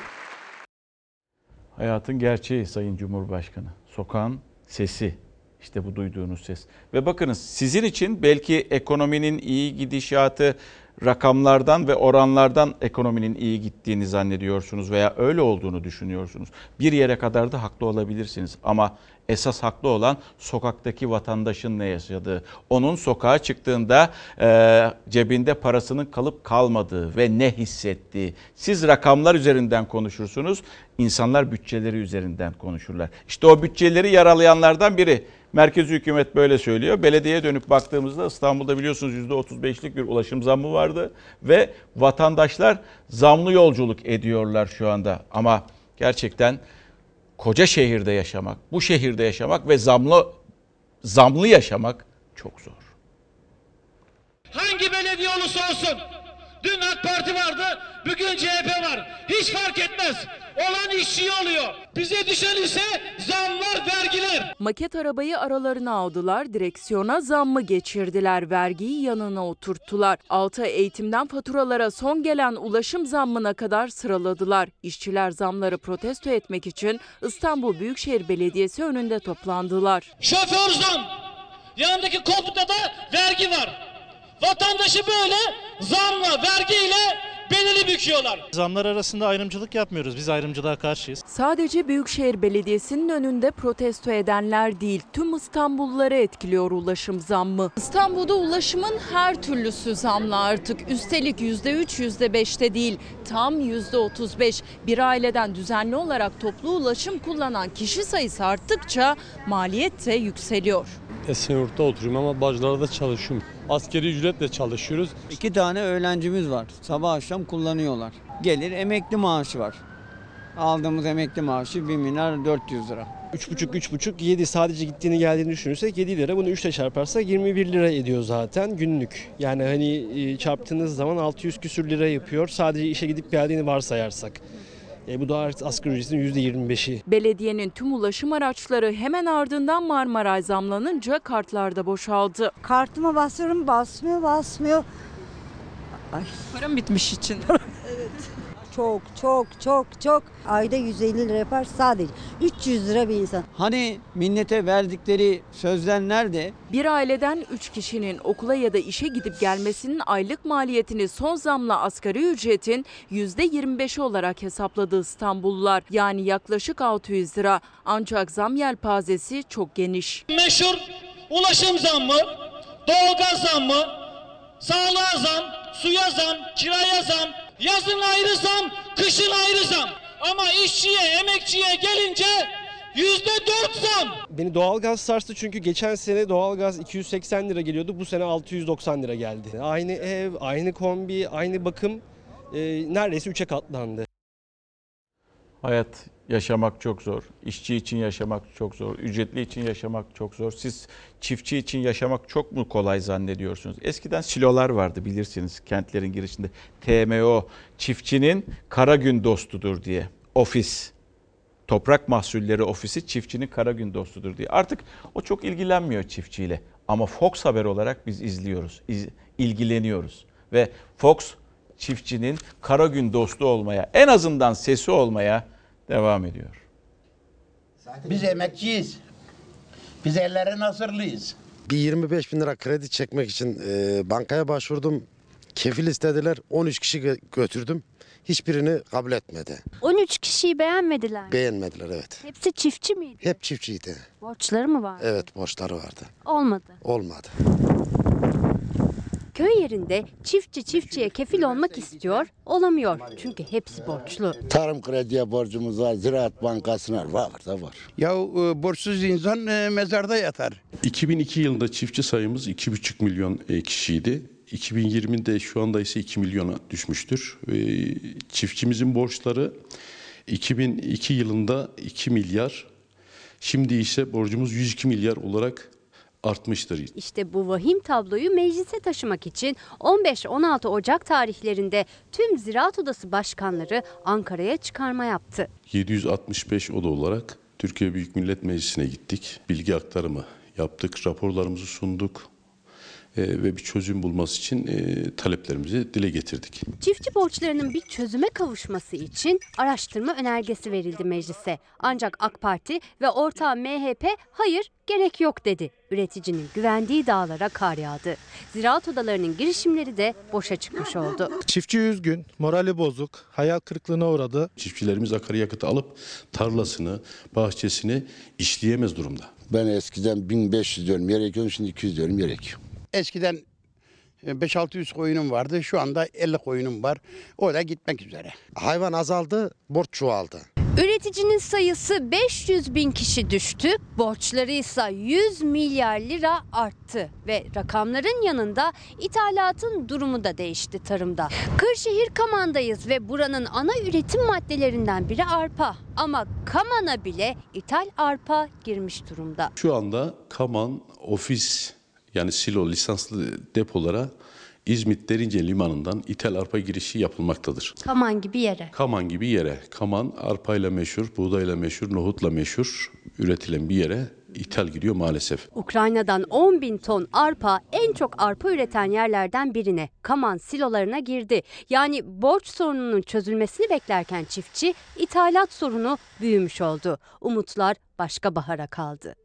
Hayatın gerçeği Sayın Cumhurbaşkanı. Sokağın sesi. İşte bu duyduğunuz ses. Ve bakınız sizin için belki ekonominin iyi gidişatı rakamlardan ve oranlardan ekonominin iyi gittiğini zannediyorsunuz veya öyle olduğunu düşünüyorsunuz. Bir yere kadar da haklı olabilirsiniz ama esas haklı olan sokaktaki vatandaşın ne yaşadığı. Onun sokağa çıktığında e, cebinde parasının kalıp kalmadığı ve ne hissettiği. Siz rakamlar üzerinden konuşursunuz, insanlar bütçeleri üzerinden konuşurlar. İşte o bütçeleri yaralayanlardan biri Merkezi hükümet böyle söylüyor. Belediyeye dönüp baktığımızda İstanbul'da biliyorsunuz %35'lik bir ulaşım zammı vardı ve vatandaşlar zamlı yolculuk ediyorlar şu anda. Ama gerçekten koca şehirde yaşamak, bu şehirde yaşamak ve zamlı zamlı yaşamak çok zor. Hangi belediye olursa olsun. Dün AK Parti vardı, bugün CHP var. Hiç fark etmez. Olan işçi oluyor. Bize düşen ise zamlar, vergiler. Maket arabayı aralarına aldılar, direksiyona zammı geçirdiler, vergiyi yanına oturttular. 6 eğitimden faturalara son gelen ulaşım zammına kadar sıraladılar. İşçiler zamları protesto etmek için İstanbul Büyükşehir Belediyesi önünde toplandılar. Şoför zam. Yanındaki koltukta da vergi var. Vatandaşı böyle zamla, vergiyle belini büküyorlar. Zamlar arasında ayrımcılık yapmıyoruz. Biz ayrımcılığa karşıyız. Sadece Büyükşehir Belediyesi'nin önünde protesto edenler değil, tüm İstanbulluları etkiliyor ulaşım zammı. İstanbul'da ulaşımın her türlüsü zamlı artık. Üstelik %3, %5'te değil, tam %35. Bir aileden düzenli olarak toplu ulaşım kullanan kişi sayısı arttıkça maliyet de yükseliyor. Esenyurt'ta oturuyorum ama Bacılar'da çalışıyorum. Askeri ücretle çalışıyoruz. İki tane öğrencimiz var. Sabah akşam kullanıyorlar. Gelir emekli maaşı var. Aldığımız emekli maaşı 1 milyar 400 lira. 3,5-3,5 7 sadece gittiğini geldiğini düşünürsek 7 lira bunu 3 ile çarparsak 21 lira ediyor zaten günlük. Yani hani e, çarptığınız zaman 600 küsür lira yapıyor sadece işe gidip geldiğini varsayarsak. E, bu da asgari ücretin %25'i. Belediyenin tüm ulaşım araçları hemen ardından Marmaray zamlanınca kartlarda boşaldı. Kartıma basıyorum basmıyor basmıyor. Ay. Param bitmiş için. (laughs) Çok çok çok çok ayda 150 lira yapar sadece 300 lira bir insan. Hani millete verdikleri sözler nerede? Bir aileden 3 kişinin okula ya da işe gidip gelmesinin aylık maliyetini son zamla asgari ücretin %25'i olarak hesapladı İstanbullular. Yani yaklaşık 600 lira. Ancak zam yelpazesi çok geniş. Meşhur ulaşım zammı, doğalgaz zammı, sağlığa zam, suya zam, kiraya zam, yazın ayrı zam, kışın ayrı zam. Ama işçiye, emekçiye gelince yüzde dört zam. Beni doğalgaz sarstı çünkü geçen sene doğalgaz 280 lira geliyordu bu sene 690 lira geldi. Aynı ev, aynı kombi, aynı bakım e, neredeyse 3'e katlandı. Hayat yaşamak çok zor. İşçi için yaşamak çok zor. Ücretli için yaşamak çok zor. Siz çiftçi için yaşamak çok mu kolay zannediyorsunuz? Eskiden silolar vardı bilirsiniz kentlerin girişinde. TMO çiftçinin kara gün dostudur diye. Ofis. Toprak Mahsulleri Ofisi çiftçinin kara gün dostudur diye. Artık o çok ilgilenmiyor çiftçiyle. Ama Fox Haber olarak biz izliyoruz, iz, ilgileniyoruz. Ve Fox çiftçinin kara gün dostu olmaya, en azından sesi olmaya devam ediyor. Biz emekçiyiz. Biz ellerin hazırlıyız. Bir 25 bin lira kredi çekmek için e, bankaya başvurdum. Kefil istediler. 13 kişi gö- götürdüm. Hiçbirini kabul etmedi. 13 kişiyi beğenmediler. mi? Beğenmediler evet. Hepsi çiftçi miydi? Hep çiftçiydi. Borçları mı var? Evet borçları vardı. Olmadı. Olmadı. Köy yerinde çiftçi çiftçiye kefil olmak istiyor, olamıyor. Çünkü hepsi borçlu. Tarım krediye borcumuz var, Ziraat Bankası'na var da var. Ya e, borçsuz insan e, mezarda yatar. 2002 yılında çiftçi sayımız 2,5 milyon e, kişiydi. 2020'de şu anda ise 2 milyona düşmüştür. E, Çiftçimizin borçları 2002 yılında 2 milyar, şimdi ise borcumuz 102 milyar olarak artmıştır. İşte bu vahim tabloyu meclise taşımak için 15-16 Ocak tarihlerinde tüm Ziraat Odası başkanları Ankara'ya çıkarma yaptı. 765 oda olarak Türkiye Büyük Millet Meclisi'ne gittik. Bilgi aktarımı yaptık, raporlarımızı sunduk ve bir çözüm bulması için e, taleplerimizi dile getirdik. Çiftçi borçlarının bir çözüme kavuşması için araştırma önergesi verildi meclise. Ancak AK Parti ve ortağı MHP hayır gerek yok dedi. Üreticinin güvendiği dağlara kar yağdı. Ziraat odalarının girişimleri de boşa çıkmış oldu. Çiftçi üzgün, morali bozuk, hayal kırıklığına uğradı. Çiftçilerimiz akaryakıtı alıp tarlasını, bahçesini işleyemez durumda. Ben eskiden 1500 diyorum yer ekiyorum, şimdi 200 diyorum yer ekiyorum. Eskiden e, 5-600 koyunum vardı. Şu anda 50 koyunum var. O da gitmek üzere. Hayvan azaldı, borç çoğaldı. Üreticinin sayısı 500 bin kişi düştü, borçları ise 100 milyar lira arttı ve rakamların yanında ithalatın durumu da değişti tarımda. Kırşehir Kaman'dayız ve buranın ana üretim maddelerinden biri arpa. Ama Kaman'a bile ithal arpa girmiş durumda. Şu anda Kaman ofis yani silo lisanslı depolara İzmit Derince Limanı'ndan ithal arpa girişi yapılmaktadır. Kaman gibi yere. Kaman gibi yere, Kaman arpayla meşhur, buğdayla meşhur, nohutla meşhur üretilen bir yere ithal giriyor maalesef. Ukrayna'dan 10 bin ton arpa en çok arpa üreten yerlerden birine Kaman silolarına girdi. Yani borç sorununun çözülmesini beklerken çiftçi ithalat sorunu büyümüş oldu. Umutlar başka bahara kaldı.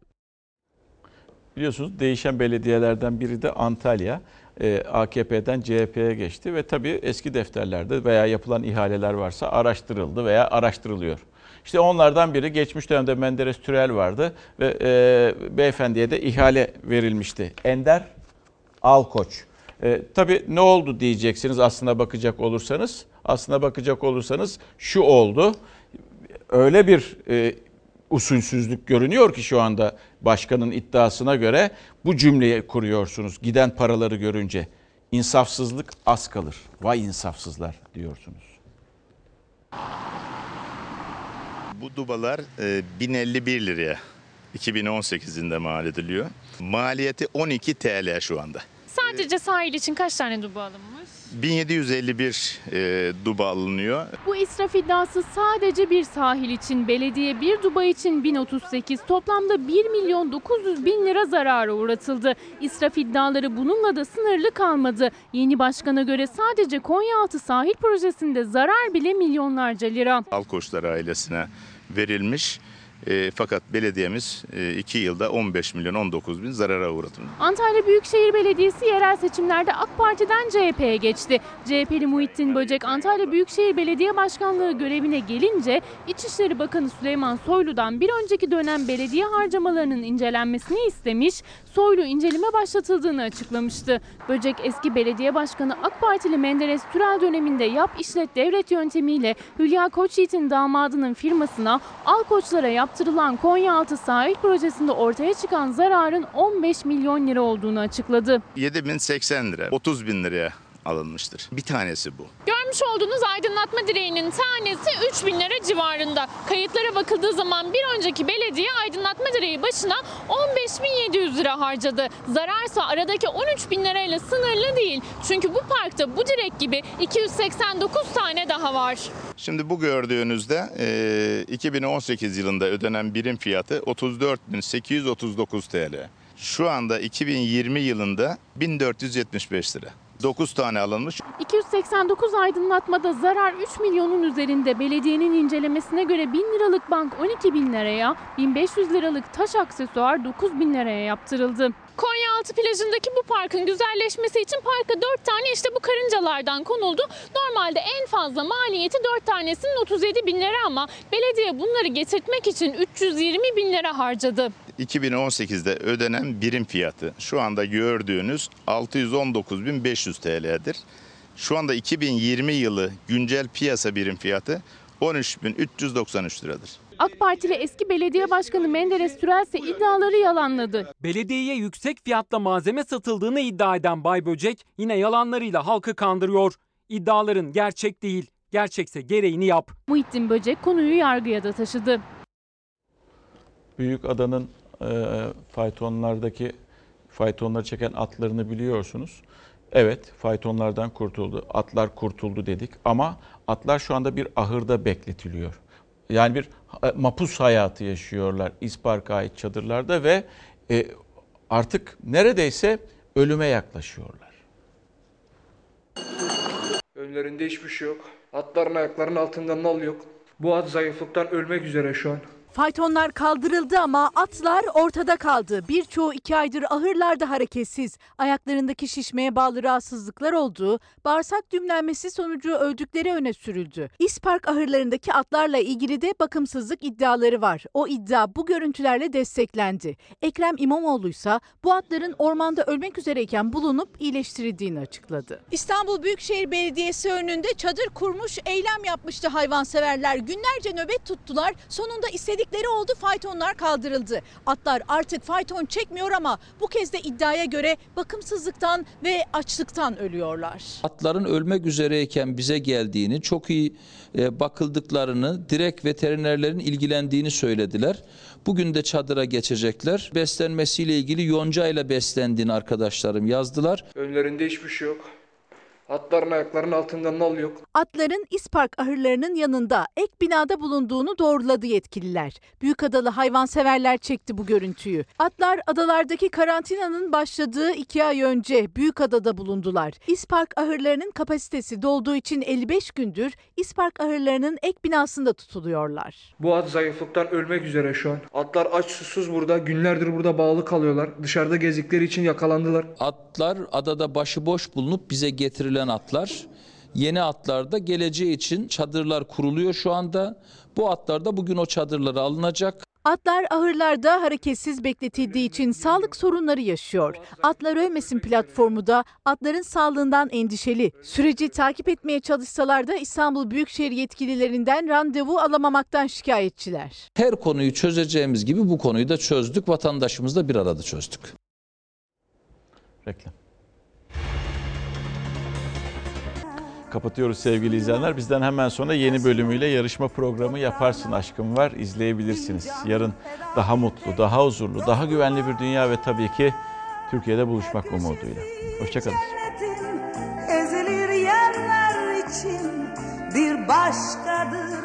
Biliyorsunuz değişen belediyelerden biri de Antalya. Ee, AKP'den CHP'ye geçti ve tabii eski defterlerde veya yapılan ihaleler varsa araştırıldı veya araştırılıyor. İşte onlardan biri geçmiş dönemde Menderes Türel vardı ve e, beyefendiye de ihale verilmişti. Ender Alkoç. E, tabii ne oldu diyeceksiniz aslına bakacak olursanız. Aslına bakacak olursanız şu oldu. Öyle bir e, usulsüzlük görünüyor ki şu anda başkanın iddiasına göre bu cümleyi kuruyorsunuz. Giden paraları görünce insafsızlık az kalır. Vay insafsızlar diyorsunuz. Bu dubalar e, 1051 liraya 2018'inde mal ediliyor. Maliyeti 12 TL şu anda. Sadece sahil için kaç tane duba alınmış? 1751 e, duba alınıyor. Bu israf iddiası sadece bir sahil için, belediye bir duba için 1038, toplamda 1 milyon 900 bin lira zarara uğratıldı. İsraf iddiaları bununla da sınırlı kalmadı. Yeni başkana göre sadece Konyaaltı sahil projesinde zarar bile milyonlarca lira. Alkoçlar ailesine verilmiş. E, fakat belediyemiz 2 yılda 15 milyon 19 bin zarara uğradı. Antalya Büyükşehir Belediyesi yerel seçimlerde AK Parti'den CHP'ye geçti. CHP'li Muhittin Böcek Antalya Büyükşehir Belediye Başkanlığı görevine gelince İçişleri Bakanı Süleyman Soylu'dan bir önceki dönem belediye harcamalarının incelenmesini istemiş, Soylu inceleme başlatıldığını açıklamıştı. Böcek eski belediye başkanı AK Partili Menderes Türel döneminde yap işlet devlet yöntemiyle Hülya Koçyiğit'in damadının firmasına al koçlara yaptırılan Konyaaltı sahil projesinde ortaya çıkan zararın 15 milyon lira olduğunu açıkladı. 7080 lira 30 bin liraya alınmıştır. Bir tanesi bu. Görmüş olduğunuz aydınlatma direğinin tanesi 3 bin lira civarında. Kayıtlara bakıldığı zaman bir önceki belediye aydınlatma direği başına 15.700 lira harcadı. Zararsa aradaki 13 bin lirayla sınırlı değil. Çünkü bu parkta bu direk gibi 289 tane daha var. Şimdi bu gördüğünüzde e, 2018 yılında ödenen birim fiyatı 34.839 TL. Şu anda 2020 yılında 1475 lira. 9 tane alınmış. 289 aydınlatmada zarar 3 milyonun üzerinde. Belediyenin incelemesine göre 1000 liralık bank 12 bin liraya, 1500 liralık taş aksesuar 9 bin liraya yaptırıldı. Konyaaltı plajındaki bu parkın güzelleşmesi için parka 4 tane işte bu karıncalardan konuldu. Normalde en fazla maliyeti 4 tanesinin 37 bin lira ama belediye bunları getirtmek için 320 bin lira harcadı. 2018'de ödenen birim fiyatı şu anda gördüğünüz 619.500 TL'dir. Şu anda 2020 yılı güncel piyasa birim fiyatı 13.393 liradır. AK Partili eski belediye başkanı Menderes Türel ise iddiaları yalanladı. Belediyeye yüksek fiyatla malzeme satıldığını iddia eden Bay Böcek yine yalanlarıyla halkı kandırıyor. İddiaların gerçek değil, gerçekse gereğini yap. Muhittin Böcek konuyu yargıya da taşıdı. Büyük adanın e, faytonlardaki faytonları çeken atlarını biliyorsunuz. Evet faytonlardan kurtuldu. Atlar kurtuldu dedik ama atlar şu anda bir ahırda bekletiliyor. Yani bir e, mapus hayatı yaşıyorlar İspark'a ait çadırlarda ve e, artık neredeyse ölüme yaklaşıyorlar. Önlerinde hiçbir şey yok. Atların ayaklarının altında nal yok. Bu at zayıflıktan ölmek üzere şu an. Faytonlar kaldırıldı ama atlar ortada kaldı. Birçoğu iki aydır ahırlarda hareketsiz. Ayaklarındaki şişmeye bağlı rahatsızlıklar olduğu, bağırsak düğümlenmesi sonucu öldükleri öne sürüldü. İspark ahırlarındaki atlarla ilgili de bakımsızlık iddiaları var. O iddia bu görüntülerle desteklendi. Ekrem İmamoğlu ise bu atların ormanda ölmek üzereyken bulunup iyileştirildiğini açıkladı. İstanbul Büyükşehir Belediyesi önünde çadır kurmuş eylem yapmıştı hayvanseverler. Günlerce nöbet tuttular. Sonunda istedikleri oldu faytonlar kaldırıldı. Atlar artık fayton çekmiyor ama bu kez de iddiaya göre bakımsızlıktan ve açlıktan ölüyorlar. Atların ölmek üzereyken bize geldiğini, çok iyi e, bakıldıklarını, direkt veterinerlerin ilgilendiğini söylediler. Bugün de çadıra geçecekler. Beslenmesiyle ilgili yonca ile beslendiğini arkadaşlarım yazdılar. Önlerinde hiçbir şey yok. Atların ayaklarının altında nal yok. Atların İspark ahırlarının yanında ek binada bulunduğunu doğruladı yetkililer. Büyükadalı hayvanseverler çekti bu görüntüyü. Atlar adalardaki karantinanın başladığı iki ay önce Büyükada'da bulundular. İspark ahırlarının kapasitesi dolduğu için 55 gündür İspark ahırlarının ek binasında tutuluyorlar. Bu at zayıflıktan ölmek üzere şu an. Atlar aç susuz burada. Günlerdir burada bağlı kalıyorlar. Dışarıda gezdikleri için yakalandılar. Atlar adada başıboş bulunup bize getirilen atlar. Yeni atlarda geleceği için çadırlar kuruluyor şu anda. Bu atlar da bugün o çadırlara alınacak. Atlar ahırlarda hareketsiz bekletildiği için sağlık sorunları yaşıyor. Atlar Ölmesin platformu da atların sağlığından endişeli. Süreci takip etmeye çalışsalar da İstanbul Büyükşehir yetkililerinden randevu alamamaktan şikayetçiler. Her konuyu çözeceğimiz gibi bu konuyu da çözdük. Vatandaşımızla bir arada çözdük. Reklam. Kapatıyoruz sevgili izleyenler. Bizden hemen sonra yeni bölümüyle yarışma programı Yaparsın Aşkım var. İzleyebilirsiniz. Yarın daha mutlu, daha huzurlu, daha güvenli bir dünya ve tabii ki Türkiye'de buluşmak umuduyla. Hoşçakalın. Ezilir yerler için bir başkadır